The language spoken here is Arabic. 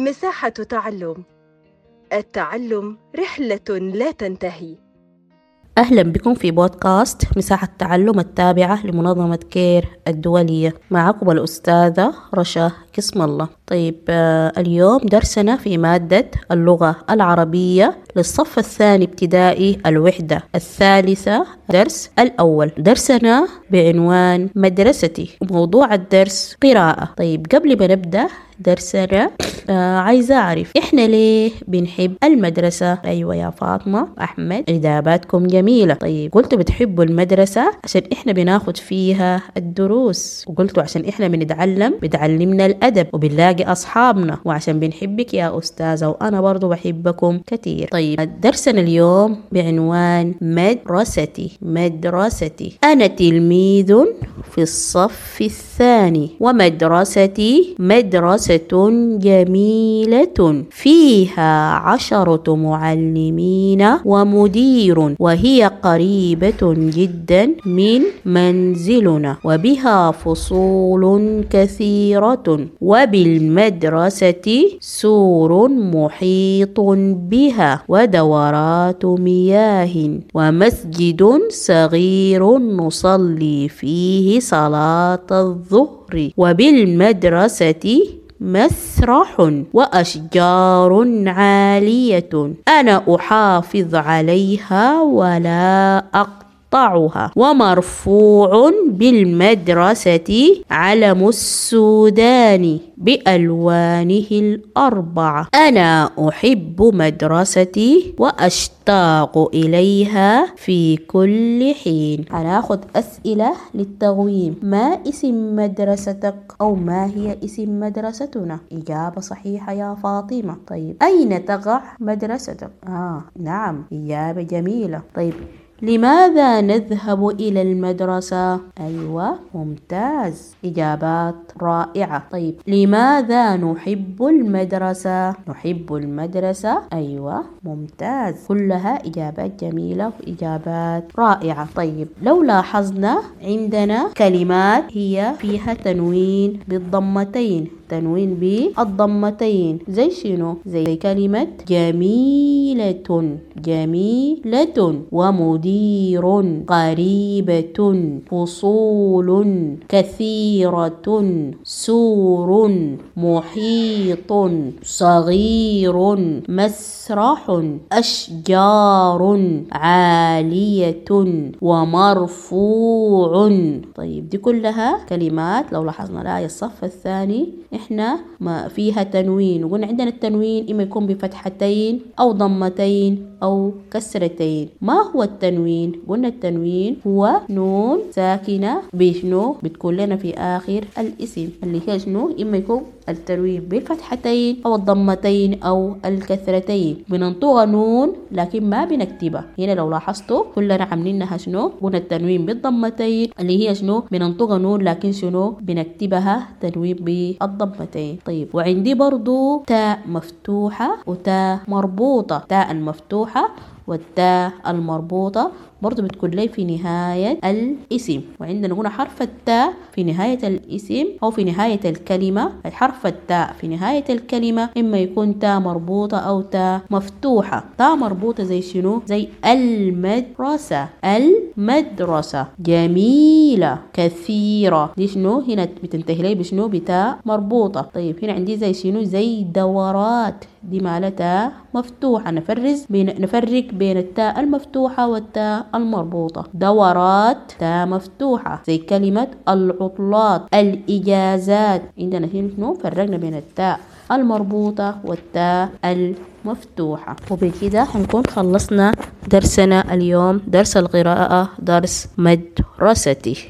مساحة تعلم. التعلم رحلة لا تنتهي. أهلا بكم في بودكاست مساحة التعلم التابعة لمنظمة كير الدولية. معكم الأستاذة رشا قسم الله. طيب آه اليوم درسنا في مادة اللغة العربية للصف الثاني ابتدائي الوحدة. الثالثة درس الأول. درسنا بعنوان مدرستي. موضوع الدرس قراءة. طيب قبل ما نبدأ درسنا آه عايزة أعرف إحنا ليه بنحب المدرسة؟ أيوة يا فاطمة أحمد إجاباتكم جميلة. طيب قلتوا بتحبوا المدرسة عشان إحنا بناخد فيها الدروس وقلتوا عشان إحنا بنتعلم بتعلمنا الأدب وبنلاقي أصحابنا وعشان بنحبك يا أستاذة وأنا برضو بحبكم كتير. طيب درسنا اليوم بعنوان مدرستي مدرستي. أنا تلميذ في الصف الثاني. ومدرستي مدرسة جميلة فيها عشرة معلمين ومدير وهي قريبة جدا من منزلنا وبها فصول كثيرة. وبالمدرسة سور محيط بها ودورات مياه ومسجد صغير نصلي فيه صلاة الظهر وبالمدرسة مسرح وأشجار عالية. أنا أحافظ عليها ولا اقطعها ومرفوع بالمدرسة علم السودان بألوانه الأربعة. أنا أحب مدرستي وأشتاق إليها في كل حين. هناخد أسئلة للتغويم ما اسم مدرستك؟ أو ما هي اسم مدرستنا؟ إجابة صحيحة يا فاطمة. طيب أين تقع مدرستك؟ آه نعم إجابة جميلة. طيب لماذا نذهب إلى المدرسة؟ أيوة ممتاز. إجابات رائعة. طيب لماذا نحب المدرسة؟ نحب المدرسة؟ أيوة ممتاز. كلها إجابات جميلة وإجابات رائعة. طيب لو لاحظنا عندنا كلمات هي فيها تنوين بالضمتين تنوين بالضمتين. زي شنو؟ زي كلمة جميلة جميلة ومدير قريبة فصول كثيرة سور محيط صغير مسرح أشجار عالية ومرفوع. طيب دي كلها كلمات لو لاحظنا الآية الصف الثاني. إحنا ما فيها تنوين. وقلنا عندنا التنوين إما يكون بفتحتين أو ضمتين أو كسرتين. ما هو التنوين؟ قلنا التنوين هو نون ساكنة بشنو بتكون لنا في آخر الاسم اللي هي شنو؟ إما يكون التنوين بالفتحتين أو الضمتين أو الكسرتين بننطق نون لكن ما بنكتبها هنا لو لاحظتوا كلنا عاملينها شنو؟ قلنا التنوين بالضمتين اللي هي شنو؟ بننطق نون لكن شنو؟ بنكتبها تنوين بالضمتين. طيب وعندي برضو تاء مفتوحة وتاء مربوطة. تاء المفتوحة والتاء المربوطة. برضو بتكون لي في نهاية الاسم. وعندنا هنا حرف التاء في نهاية الاسم أو في نهاية الكلمة. حرف التاء في نهاية الكلمة إما يكون تاء مربوطة أو تاء مفتوحة. تاء مربوطة زي شنو؟ زي المدرسة. المدرسة. جميلة. كثيرة. دي شنو؟ هنا بتنتهي لي بشنو؟ بتاء مربوطة. طيب هنا عندي زي شنو؟ زي دورات. دي مالتها مفتوحة. نفرز بين نفرق بين التاء المفتوحة والتاء المربوطة. دورات تاء مفتوحة. زي كلمة العطلات الإجازات. عندنا هنا شنو؟ فرقنا بين التاء المربوطة والتاء المفتوحة. وبكده هنكون خلصنا درسنا اليوم درس القراءة درس مدرستي.